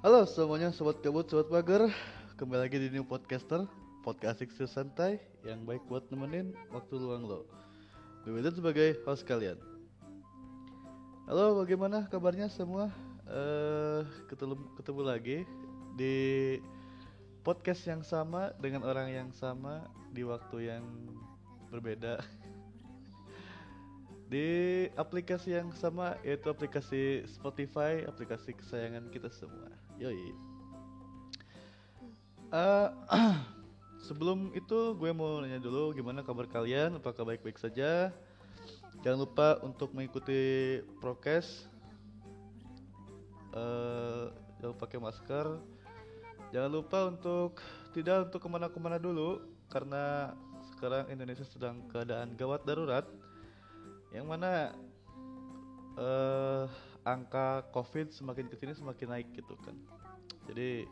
Halo semuanya sobat kabut, sobat pagar. Kembali lagi di New Podcaster Podcast asik santai yang baik buat nemenin waktu luang lo. Gue sebagai host kalian. Halo bagaimana kabarnya semua? Eh ketemu, ketemu lagi di podcast yang sama dengan orang yang sama di waktu yang berbeda. Di aplikasi yang sama yaitu aplikasi Spotify, aplikasi kesayangan kita semua. Yoi. Eh, sebelum itu gue mau nanya dulu gimana kabar kalian? Apakah baik-baik saja? Jangan lupa untuk mengikuti prokes. Eh, jangan pakai masker. Jangan lupa untuk tidak untuk ke mana-kemana dulu karena sekarang Indonesia sedang keadaan gawat darurat yang mana eh angka COVID semakin ke sini semakin naik gitu kan. Jadi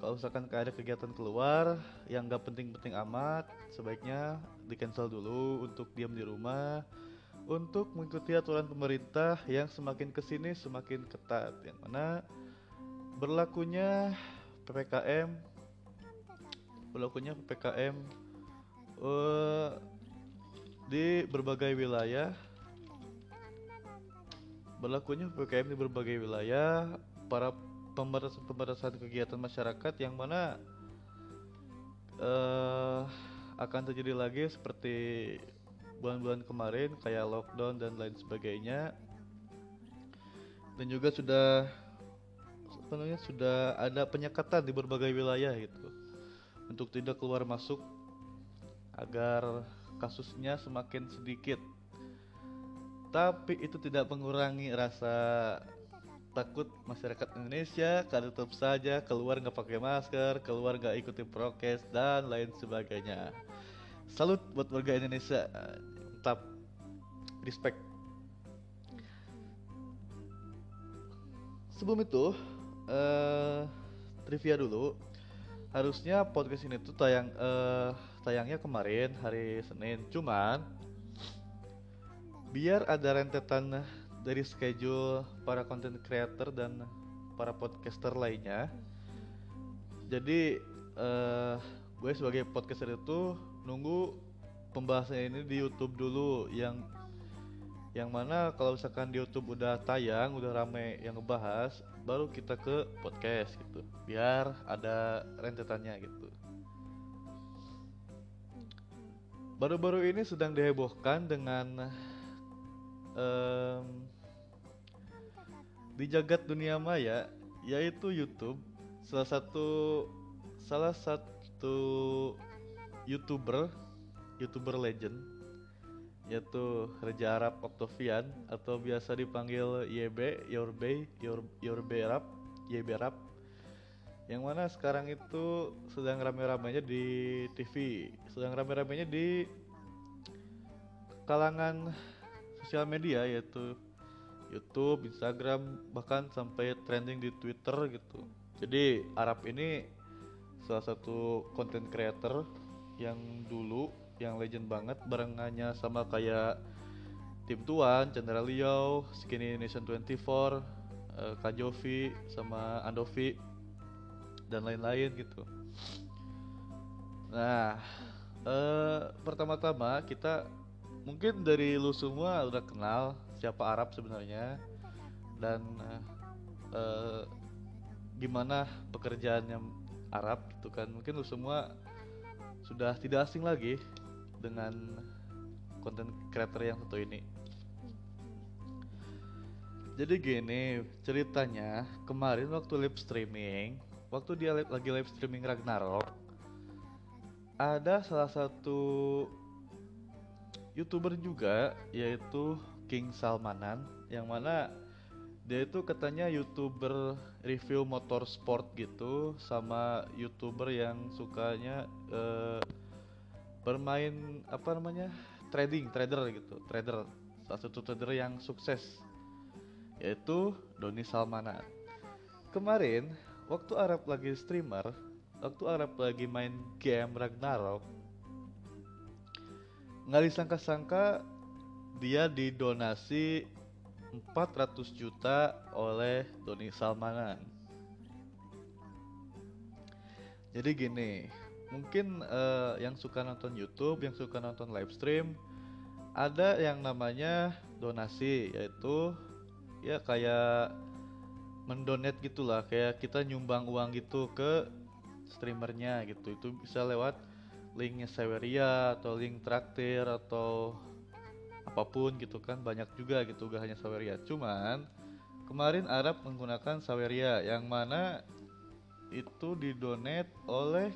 kalau misalkan ada kegiatan keluar yang nggak penting-penting amat, sebaiknya di cancel dulu untuk diam di rumah untuk mengikuti aturan pemerintah yang semakin ke sini semakin ketat yang mana berlakunya ppkm berlakunya ppkm eh, di berbagai wilayah berlakunya ppkm di berbagai wilayah para pembatasan-pembatasan kegiatan masyarakat yang mana eh, akan terjadi lagi seperti bulan-bulan kemarin kayak lockdown dan lain sebagainya. Dan juga sudah namanya sudah ada penyekatan di berbagai wilayah gitu. Untuk tidak keluar masuk agar kasusnya semakin sedikit tapi itu tidak mengurangi rasa takut masyarakat Indonesia karena tetap saja keluar nggak pakai masker, keluar nggak ikuti prokes dan lain sebagainya. Salut buat warga Indonesia, tetap respect. Sebelum itu, eh, trivia dulu. Harusnya podcast ini tuh tayang eh, tayangnya kemarin hari Senin, cuman biar ada rentetan dari schedule para content creator dan para podcaster lainnya. Jadi eh, gue sebagai podcaster itu nunggu pembahasan ini di YouTube dulu yang yang mana kalau misalkan di YouTube udah tayang, udah rame yang ngebahas, baru kita ke podcast gitu. Biar ada rentetannya gitu. Baru-baru ini sedang dihebohkan dengan em, di jagat dunia maya yaitu YouTube salah satu salah satu youtuber youtuber legend yaitu Raja Arab Octavian atau biasa dipanggil YB Yorbe Yor Yorbe Arab YB Arab. Yang mana sekarang itu sedang rame-ramenya di TV sedang rame-ramenya di kalangan sosial media yaitu YouTube, Instagram, bahkan sampai trending di Twitter gitu. Jadi Arab ini salah satu content creator yang dulu yang legend banget barengannya sama kayak Tim Tuan, Chandra Liao, Skinny Nation 24, eh, sama Andovi dan lain-lain gitu. Nah, eh, pertama-tama kita mungkin dari lu semua udah kenal siapa Arab sebenarnya. Dan eh, eh, gimana pekerjaannya Arab gitu kan. Mungkin lu semua sudah tidak asing lagi dengan konten creator yang satu ini. Jadi gini ceritanya kemarin waktu live streaming waktu dia lagi live streaming Ragnarok ada salah satu youtuber juga yaitu King Salmanan yang mana dia itu katanya youtuber review motorsport gitu sama youtuber yang sukanya eh, bermain apa namanya trading trader gitu trader salah satu trader yang sukses yaitu Doni Salmanan. Kemarin waktu Arab lagi streamer waktu Arab lagi main game Ragnarok nggak disangka-sangka dia didonasi 400 juta oleh Doni Salmanan. Jadi gini mungkin uh, yang suka nonton YouTube yang suka nonton live stream ada yang namanya donasi yaitu ya kayak mendonate gitulah kayak kita nyumbang uang gitu ke streamernya gitu. Itu bisa lewat linknya Saweria atau link traktir atau apa pun gitu kan banyak juga gitu gak hanya Saweria. Cuman kemarin Arab menggunakan Saweria yang mana itu didonate oleh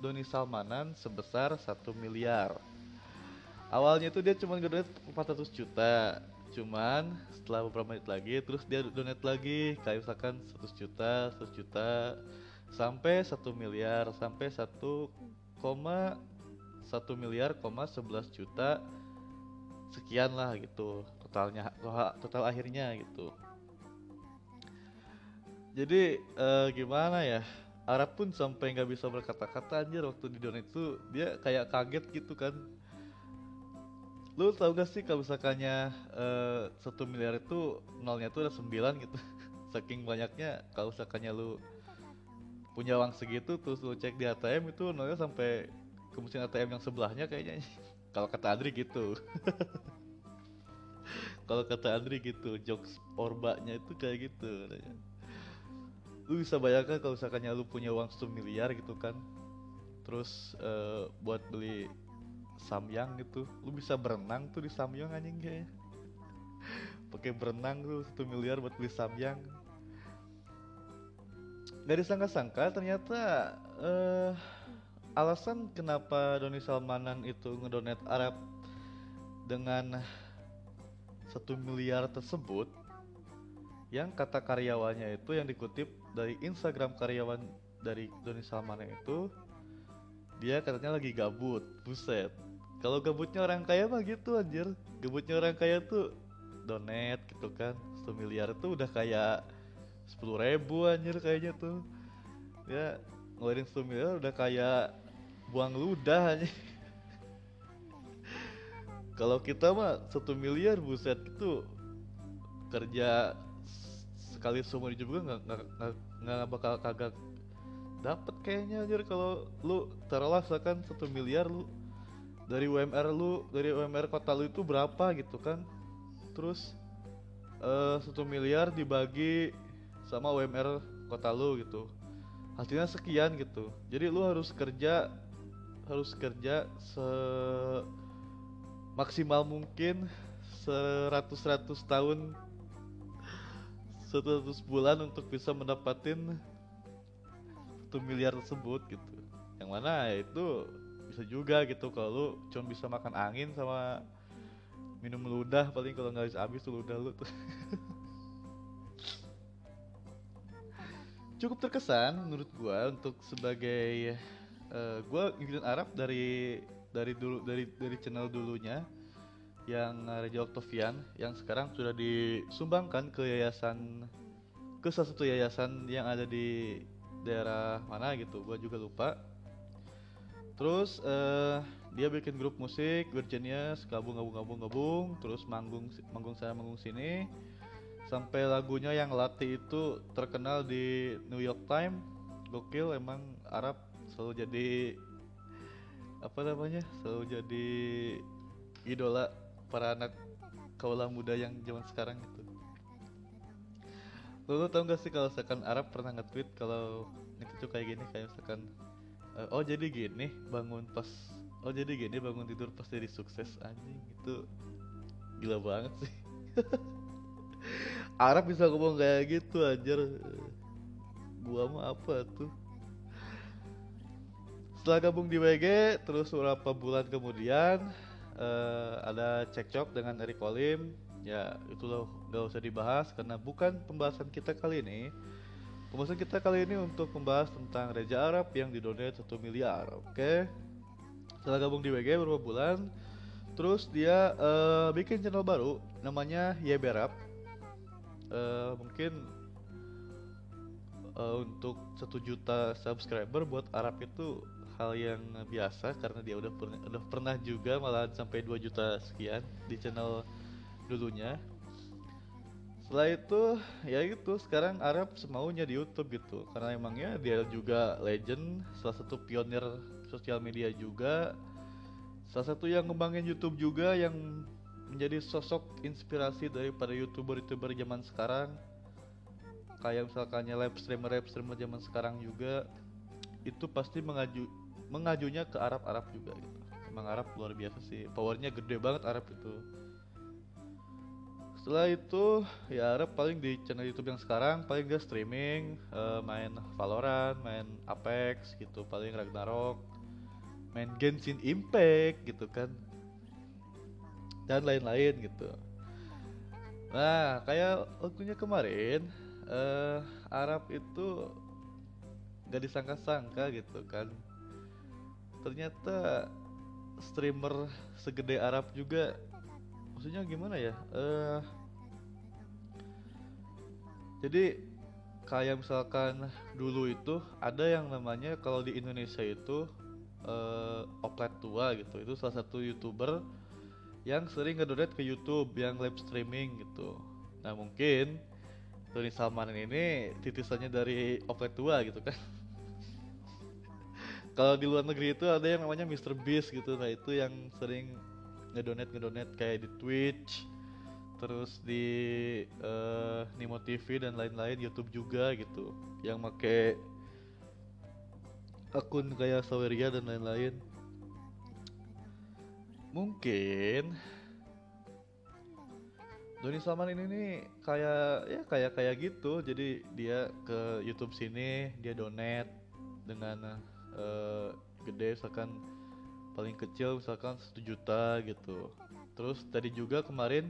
Doni Salmanan sebesar 1 miliar. Awalnya itu dia cuma ngedonate 400 juta cuman setelah beberapa menit lagi terus dia donate lagi kayak misalkan 100 juta 100 juta sampai 1 miliar sampai 1, 1 miliar, 11 juta sekian lah gitu totalnya total akhirnya gitu. Jadi uh, gimana ya Arab pun sampai nggak bisa berkata-kata anjir waktu di donate itu dia kayak kaget gitu kan. Lu tau gak sih kalau misalkannya uh, satu miliar itu nolnya tuh ada sembilan gitu. Saking banyaknya kalau misalkannya lu punya uang segitu terus lu cek di ATM itu nolnya sampai ke mesin ATM yang sebelahnya kayaknya. Kalau kata Andri gitu. Kalau kata Andri gitu jokes orbanya itu kayak gitu lu bisa bayangkan kalau misalkannya lu punya uang satu miliar gitu kan. Terus uh, buat beli Samyang gitu lu bisa berenang tuh di Samyang anjing kayaknya. Pakai berenang tuh satu miliar buat beli Samyang Gak disangka-sangka ternyata uh, alasan kenapa Doni Salmanan itu ngedonate Arab dengan satu miliar tersebut yang kata karyawannya itu yang dikutip dari Instagram karyawan dari Doni Salmanan itu dia katanya lagi gabut. Buset. Kalau gabutnya orang kaya mah gitu anjir. Gabutnya orang kaya tuh donet gitu kan. Satu miliar tuh udah kayak sepuluh ribu anjir kayaknya tuh. Ya ngeluarin satu miliar udah kayak buang ludah anjir. Kalau kita mah satu miliar buset itu kerja sekali seumur hidup nggak nggak bakal kagak dapat kayaknya anjir. Kalau lu taruhlah misalkan satu miliar lu dari UMR lu dari UMR kota lu itu berapa gitu kan? Terus uh, satu miliar dibagi sama UMR kota lu gitu. Hasilnya sekian gitu. Jadi lu harus kerja harus kerja se maksimal mungkin seratus ratus tahun seratus bulan untuk bisa mendapatin satu miliar tersebut gitu. Yang mana itu bisa juga gitu kalau lu cuma bisa makan angin sama minum ludah paling kalau nggak habis tuh ludah lu tuh cukup terkesan menurut gua untuk sebagai uh, gua ngikutin Arab dari dari dulu dari dari channel dulunya yang Reja Octavian yang sekarang sudah disumbangkan ke yayasan ke salah satu yayasan yang ada di daerah mana gitu gua juga lupa. Terus uh, dia bikin grup musik Virginia gabung gabung gabung gabung terus manggung manggung saya manggung sini sampai lagunya yang latih itu terkenal di New York Times gokil emang Arab selalu jadi apa namanya selalu jadi idola para anak kaulah muda yang zaman sekarang gitu lo, tau gak sih kalau misalkan Arab pernah nge-tweet kalau itu kayak gini kayak misalkan uh, oh jadi gini bangun pas oh jadi gini bangun tidur pas jadi sukses anjing. Itu gila banget sih Arab bisa ngomong kayak gitu anjir gua mah apa tuh setelah gabung di WG terus beberapa bulan kemudian uh, ada cekcok dengan Eric Olim ya itu loh gak usah dibahas karena bukan pembahasan kita kali ini Pembahasan kita kali ini untuk membahas tentang Reja Arab yang didonate 1 miliar, oke? Okay? Setelah gabung di WG beberapa bulan, terus dia uh, bikin channel baru namanya Yeberap. Uh, mungkin uh, untuk satu juta subscriber buat Arab itu hal yang biasa karena dia udah pernah udah pernah juga malah sampai 2 juta sekian di channel dulunya. Setelah itu ya gitu sekarang Arab semaunya di YouTube gitu. Karena emangnya dia juga legend salah satu pionir sosial media juga. Salah satu yang ngembangin YouTube juga yang menjadi sosok inspirasi daripada youtuber-youtuber zaman sekarang. Kayak misalkannya live streamer live streamer zaman sekarang juga itu pasti mengaju mengajunya ke Arab-Arab juga gitu. Emang Arab luar biasa sih powernya gede banget Arab itu. Setelah itu ya Arab paling di channel YouTube yang sekarang paling gak streaming uh, main Valorant main Apex gitu paling Ragnarok main Genshin Impact gitu kan dan lain-lain gitu. Nah kayak waktunya kemarin uh, Arab itu gak disangka-sangka gitu kan. Ternyata streamer segede Arab juga maksudnya gimana ya uh, jadi kayak misalkan dulu itu ada yang namanya kalau di Indonesia itu uh, oplet tua gitu itu salah satu youtuber yang sering ngedonate ke YouTube yang live streaming gitu. Nah mungkin Tony Salman ini titisannya dari oplet tua gitu kan. Kalau di luar negeri itu ada yang namanya Mr. Beast gitu. Nah itu yang sering ngedonate ngedonate kayak di Twitch terus di uh, Nimo TV dan lain-lain YouTube juga gitu. Yang make akun kayak Saweria dan lain-lain mungkin. Doni Salman ini nih kayak ya kayak kayak gitu. Jadi dia ke YouTube sini dia donate dengan uh, gede misalkan paling kecil misalkan satu juta gitu. Terus tadi juga kemarin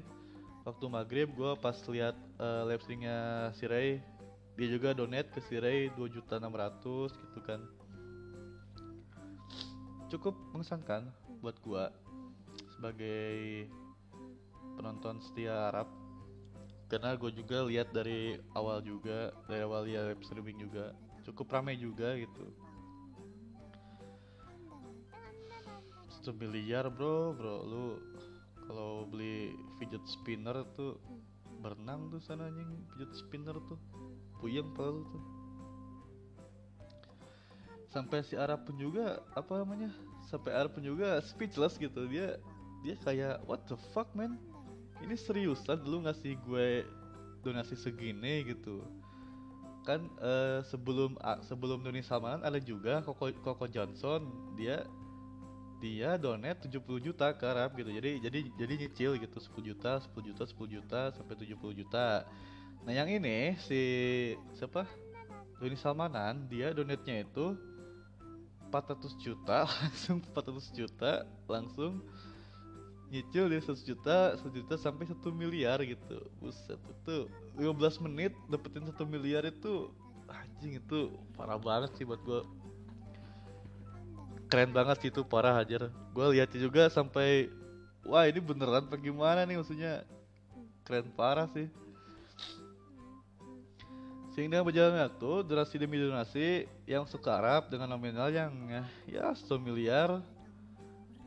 waktu maghrib gue pas lihat uh, live streamnya si Ray dia juga donate ke si Ray dua juta enam ratus gitu kan. Cukup mengesankan buat gue sebagai penonton setia Arab. Karena gue juga lihat dari awal juga dari awal dia live streaming juga cukup ramai juga gitu. Satu miliar bro bro. Lu kalau beli fidget spinner tuh berenang tuh sana anjing fidget spinner tuh. Puyeng lu tuh. Sampai si Arab pun juga apa namanya sampai Arab pun juga speechless gitu. Dia dia kayak what the fuck man? Ini seriusan dulu ngasih gue donasi segini gitu? Kan uh, sebelum uh, sebelum Doni Salman ada juga Koko Koko Johnson. Dia dia donate 70 juta ke Arab gitu. Jadi jadi jadi nyicil gitu. 10 juta 10 juta 10 juta sampai 70 juta. Nah yang ini si siapa? Doni Salmanan dia donate-nya itu 400 juta langsung 400 juta langsung nyicil dia 100 juta 1 juta sampai 1 miliar gitu. Buset itu 15 menit dapetin 1 miliar itu anjing itu parah banget sih buat gue keren banget sih itu parah hajar. Gue lihatnya juga sampai wah ini beneran apa gimana nih maksudnya? Keren parah sih. Sehingga berjalan waktu donasi demi donasi yang sekarap dengan nominal yang ya 1 miliar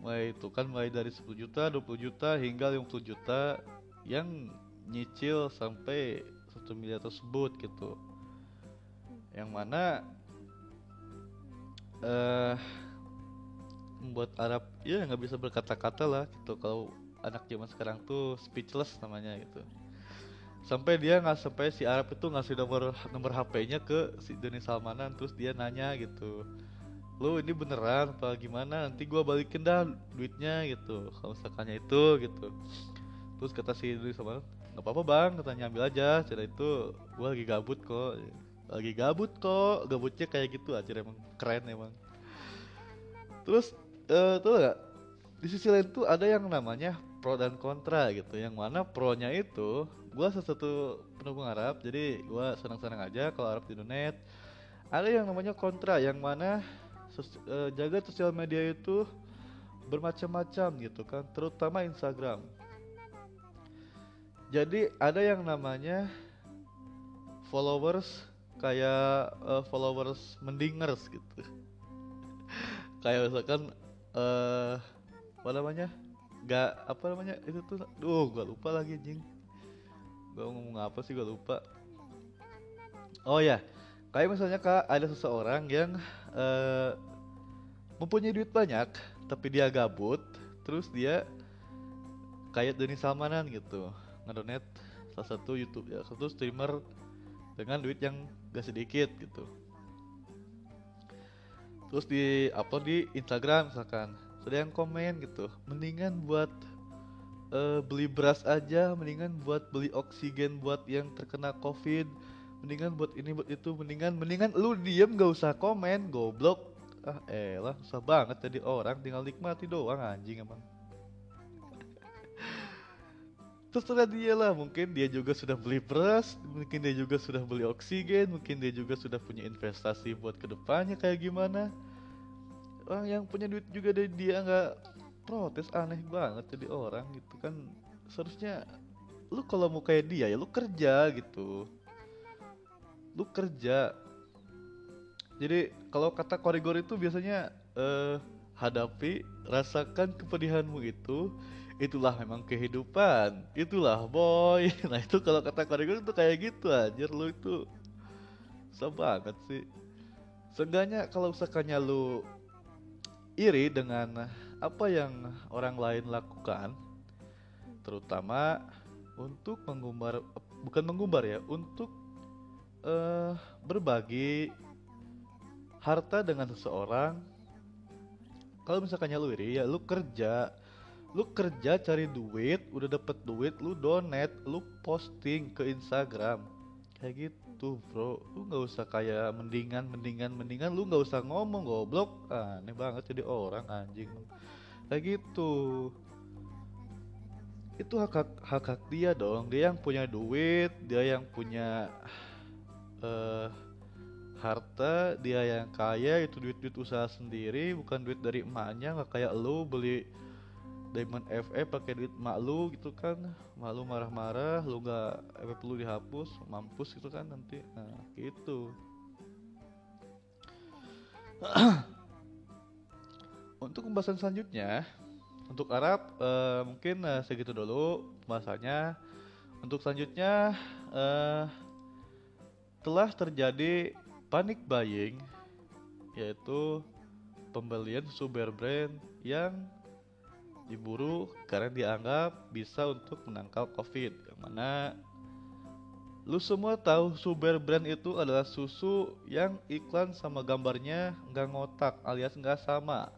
mulai itu kan mulai dari 10 juta 20 juta hingga 50 juta yang nyicil sampai 1 miliar tersebut gitu. Yang mana eh uh, membuat Arab ya nggak bisa berkata-kata lah gitu. Kalau anak zaman sekarang tuh speechless namanya gitu. Sampai dia nggak sampai si Arab itu ngasih nomor nomor HP-nya ke si Doni Salmanan terus dia nanya gitu lo ini beneran apa gimana? Nanti gua balikin dah duitnya gitu. Kalau misalkannya itu gitu. Terus kata si Doni Salmanan nggak apa-apa bang katanya ambil aja. Cara itu gua lagi gabut kok. Lagi gabut kok. Gabutnya kayak gitu aja emang keren emang. Terus uh, tuh gak di sisi lain tuh ada yang namanya pro dan kontra gitu. Yang mana pro-nya itu gua salah satu pendukung Arab jadi gua senang-senang aja kalau Arab di donate ada yang namanya kontra yang mana uh, jaga sosial media itu bermacam-macam gitu kan terutama Instagram. Jadi ada yang namanya followers kayak uh, followers mendingers gitu. Kayak misalkan uh, apa namanya? Nggak apa namanya? Itu tuh duh gak lupa lagi jing gue ngomong apa sih gue lupa. Oh ya kayak misalnya kak ada seseorang yang uh, mempunyai duit banyak tapi dia gabut terus dia kayak Doni Salmanan gitu ngedonet salah satu YouTube ya satu streamer dengan duit yang gak sedikit gitu. Terus di upload di Instagram misalkan sudah yang komen gitu mendingan buat uh, beli beras aja mendingan buat beli oksigen buat yang terkena covid mendingan buat ini buat itu. Mendingan mendingan lu diem gak usah komen goblok. Ah elah susah banget jadi orang. Tinggal nikmati doang anjing emang. Terserah dia lah mungkin dia juga sudah beli beras mungkin dia juga sudah beli oksigen mungkin dia juga sudah punya investasi buat ke depannya kayak gimana. Orang yang punya duit juga dari dia nggak protes aneh banget jadi orang gitu kan. Seharusnya lu kalau mau kayak dia ya lu kerja gitu lu kerja. Jadi kalau kata korigor itu biasanya uh, hadapi rasakan kepedihanmu itu itulah memang kehidupan. Itulah boy. Nah itu kalau kata koreگر itu kayak gitu anjir lu itu. Susah banget sih. Seenggaknya kalau sekanya lu iri dengan apa yang orang lain lakukan terutama untuk mengumbar bukan mengumbar ya untuk uh, berbagi harta dengan seseorang. Kalau misalkan lu iri ya lu kerja. Lu kerja cari duit udah dapet duit lu donate lu posting ke Instagram. Kayak gitu bro. Lu nggak usah kayak mendingan mendingan mendingan. Lu nggak usah ngomong goblok. Aneh banget jadi orang anjing. Kayak gitu. Itu hak, hak dia dong. Dia yang punya duit dia yang punya uh, harta dia yang kaya itu duit duit usaha sendiri bukan duit dari emaknya nggak kayak lu beli Diamond FF pakai duit mak lu gitu kan. Mak lu marah-marah lu gak FF lu dihapus mampus gitu kan nanti. Nah gitu. Untuk pembahasan selanjutnya untuk Arab uh, mungkin uh, segitu dulu pembahasannya. Untuk selanjutnya uh, telah terjadi panic buying yaitu pembelian super brand yang diburu karena dianggap bisa untuk menangkal COVID. Yang mana lu semua tahu Super Brand itu adalah susu yang iklan sama gambarnya nggak ngotak alias nggak sama.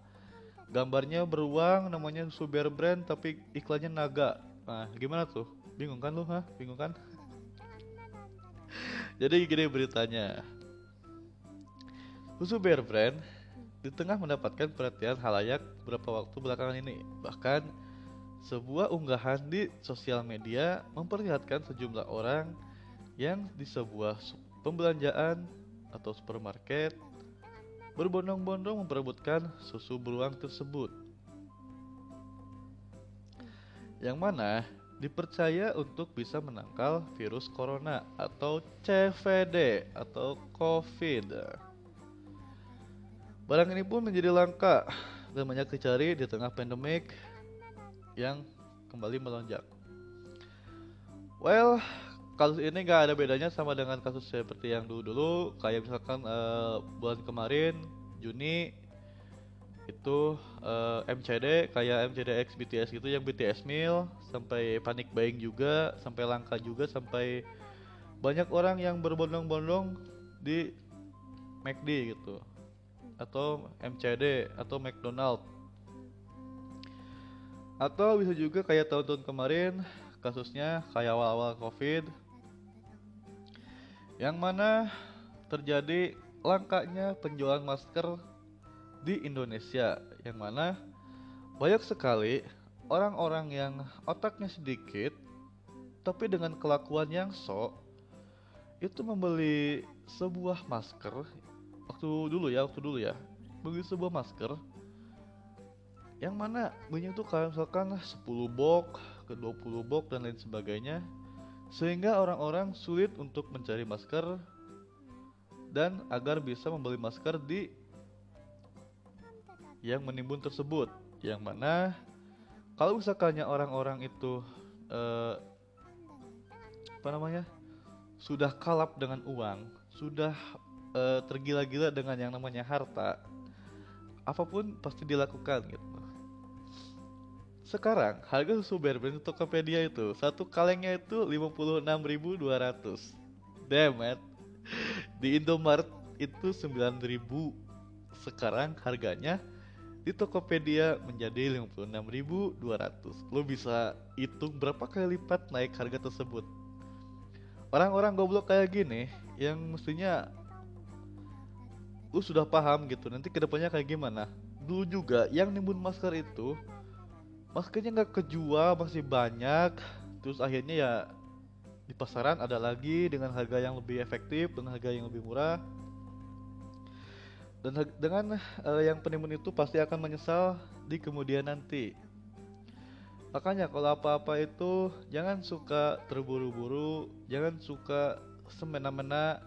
Gambarnya beruang namanya Super Brand tapi iklannya naga. Nah, gimana tuh? Bingung kan lu, ha? Bingung kan? Jadi gini beritanya. Susu Bear Brand di tengah mendapatkan perhatian halayak beberapa waktu belakangan ini. Bahkan sebuah unggahan di sosial media memperlihatkan sejumlah orang yang di sebuah pembelanjaan atau supermarket berbondong-bondong memperebutkan susu beruang tersebut. Yang mana dipercaya untuk bisa menangkal virus corona atau CVD atau COVID. Barang ini pun menjadi langka dan banyak dicari di tengah pandemik yang kembali melonjak. Well, kasus ini gak ada bedanya sama dengan kasus seperti yang dulu-dulu. Kayak misalkan uh, bulan kemarin Juni itu uh, eh, MCD kayak MCDX BTS gitu yang BTS meal sampai panik buying juga sampai langka juga sampai banyak orang yang berbondong-bondong di McD gitu. Atau MCD atau McDonald. Atau bisa juga kayak tahun-tahun kemarin kasusnya kayak awal-awal covid yang mana terjadi langkanya penjualan masker di Indonesia yang mana banyak sekali orang-orang yang otaknya sedikit tapi dengan kelakuan yang sok itu membeli sebuah masker. Waktu dulu ya waktu dulu ya. Beli sebuah masker yang mana banyak tuh kayak misalkan 10 box ke 20 box dan lain sebagainya sehingga orang-orang sulit untuk mencari masker dan agar bisa membeli masker di yang menimbun tersebut yang mana kalau misalkannya orang-orang itu uh, apa namanya sudah kalap dengan uang sudah uh, tergila-gila dengan yang namanya harta apa pun pasti dilakukan gitu. Sekarang harga susu Bearbrand di Tokopedia itu satu kalengnya itu 56.200 damn it di Indomaret itu 9.000 sekarang harganya di Tokopedia menjadi 56.200 lo bisa hitung berapa kali lipat naik harga tersebut? Orang-orang goblok kayak gini yang mestinya lu sudah paham gitu nanti ke depannya kayak gimana? Dulu juga yang nimbun masker itu maskernya nggak kejual masih banyak. Terus akhirnya ya di pasaran ada lagi dengan harga yang lebih efektif dengan harga yang lebih murah dan dengan uh, yang penimbun itu pasti akan menyesal di kemudian nanti. Makanya kalau apa-apa itu jangan suka terburu-buru jangan suka semena-mena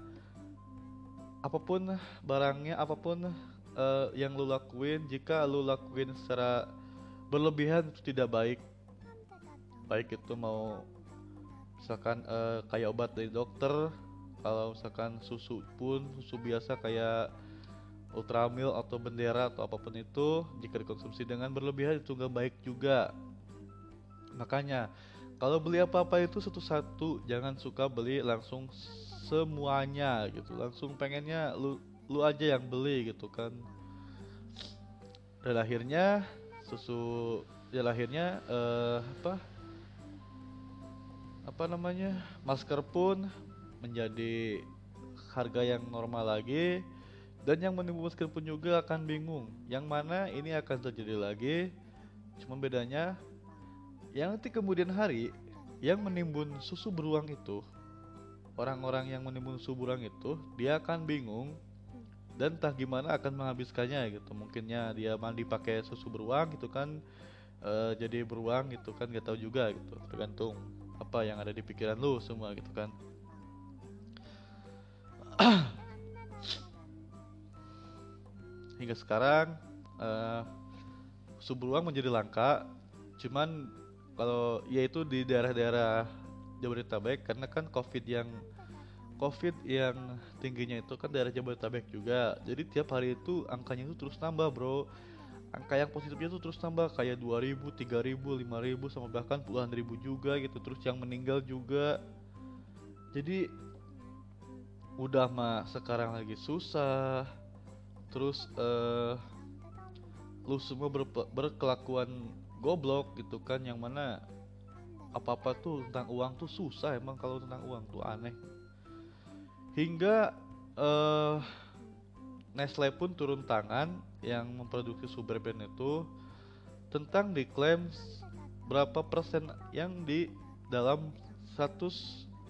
apa pun barangnya apa pun uh, yang lu lakuin. Jika lu lakuin secara berlebihan itu tidak baik. Baik itu mau misalkan uh, kayak obat dari dokter kalau misalkan susu pun susu biasa kayak ultramil atau bendera atau apa pun itu jika dikonsumsi dengan berlebihan itu nggak baik juga. Makanya kalau beli apa-apa itu satu-satu jangan suka beli langsung semuanya gitu. Langsung pengennya lu lu aja yang beli gitu kan. Dan akhirnya susu ya lahirnya uh, apa? Apa namanya? Masker pun menjadi harga yang normal lagi dan yang menimbun masker pun juga akan bingung. Yang mana ini akan terjadi lagi? Cuma bedanya yang nanti kemudian hari yang menimbun susu beruang itu orang-orang yang menimbun susu beruang itu dia akan bingung. Dan entah gimana akan menghabiskannya gitu. Mungkinnya dia mandi pakai susu beruang gitu kan e, jadi beruang gitu kan gak tahu juga gitu. Tergantung apa yang ada di pikiran lu semua gitu kan hingga sekarang e, susu beruang menjadi langka cuman kalau yaitu di daerah-daerah Jabodetabek karena kan covid yang COVID yang tingginya itu kan daerah Jabodetabek juga. Jadi tiap hari itu angkanya itu terus nambah, Bro. Angka yang positifnya itu terus nambah kayak 2000, 3000, 5000 sama bahkan puluhan ribu juga gitu. Terus yang meninggal juga. Jadi udah mah sekarang lagi susah. Terus eh uh, lu semua ber berkelakuan goblok gitu kan yang mana apa-apa tuh tentang uang tuh susah emang kalau tentang uang tuh aneh. Hingga uh, Nestle pun turun tangan yang memproduksi Super Brand itu tentang diklaim berapa persen yang di dalam satu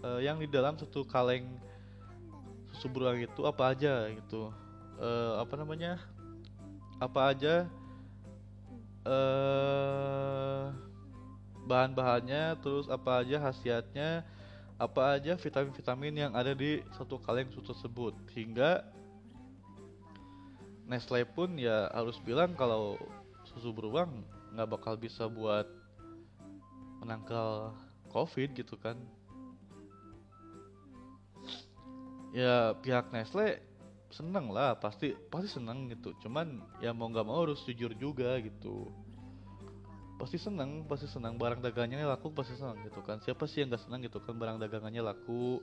uh, yang di dalam satu kaleng susu beruang itu apa aja gitu uh, apa namanya apa aja uh, bahan-bahannya terus apa aja khasiatnya apa aja vitamin-vitamin yang ada di satu kaleng susu tersebut. Hingga Nestle pun ya harus bilang kalau susu beruang nggak bakal bisa buat menangkal covid gitu kan. Ya pihak Nestle seneng lah pasti pasti seneng gitu. Cuman ya mau nggak mau harus jujur juga gitu. Pasti senang pasti senang barang dagangannya laku pasti senang gitu kan. Siapa sih yang gak senang gitu kan barang dagangannya laku?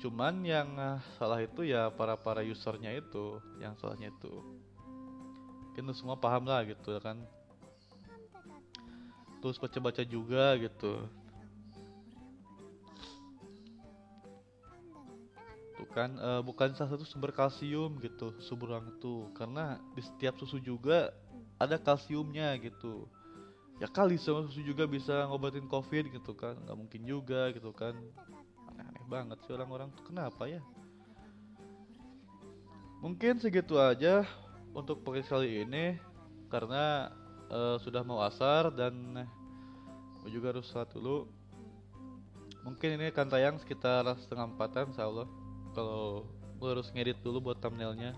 Cuman yang uh, salah itu ya para para usernya itu yang salahnya itu. Mungkin semua paham lah gitu kan. Terus baca-baca juga gitu tuh kan. Uh, bukan salah satu sumber kalsium gitu sumber itu. Karena di setiap susu juga ada kalsiumnya gitu. Ya kali sama susu juga bisa ngobatin covid gitu kan. Nggak mungkin juga gitu kan. Aneh-aneh banget sih orang-orang tuh. Kenapa ya? Mungkin segitu aja untuk podcast kali ini. Karena uh, sudah mau asar dan gue juga harus sholat dulu. Mungkin ini akan tayang sekitar setengah empatan insya Allah kalau gue harus ngedit dulu buat thumbnailnya.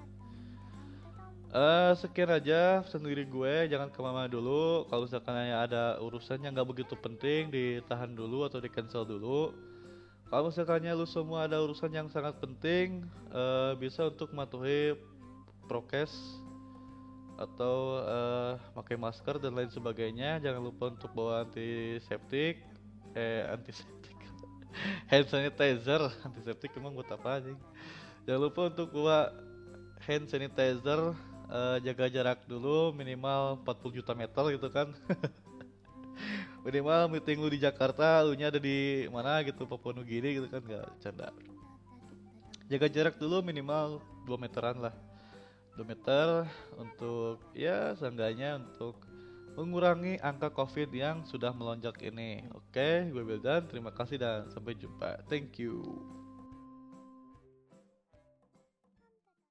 Uh, sekian aja sendiri gue jangan ke mana dulu. Kalau misalkan ada urusan yang nggak begitu penting ditahan dulu atau di cancel dulu. Kalau misalkannya lu semua ada urusan yang sangat penting uh, bisa untuk mematuhi prokes atau uh, pakai masker dan lain sebagainya. Jangan lupa untuk bawa antiseptik eh antiseptik hand sanitizer antiseptik emang buat apa aja jangan lupa untuk bawa hand sanitizer uh, jaga jarak dulu minimal 40 juta meter gitu kan. Minimal meeting lu di Jakarta lu nya ada di mana gitu Papua Nugini gitu kan nggak canda. Jaga jarak dulu minimal 2 meteran lah. 2 meter untuk ya seenggaknya untuk mengurangi angka covid yang sudah melonjak ini. Oke gue Bildan terima kasih dan sampai jumpa. Thank you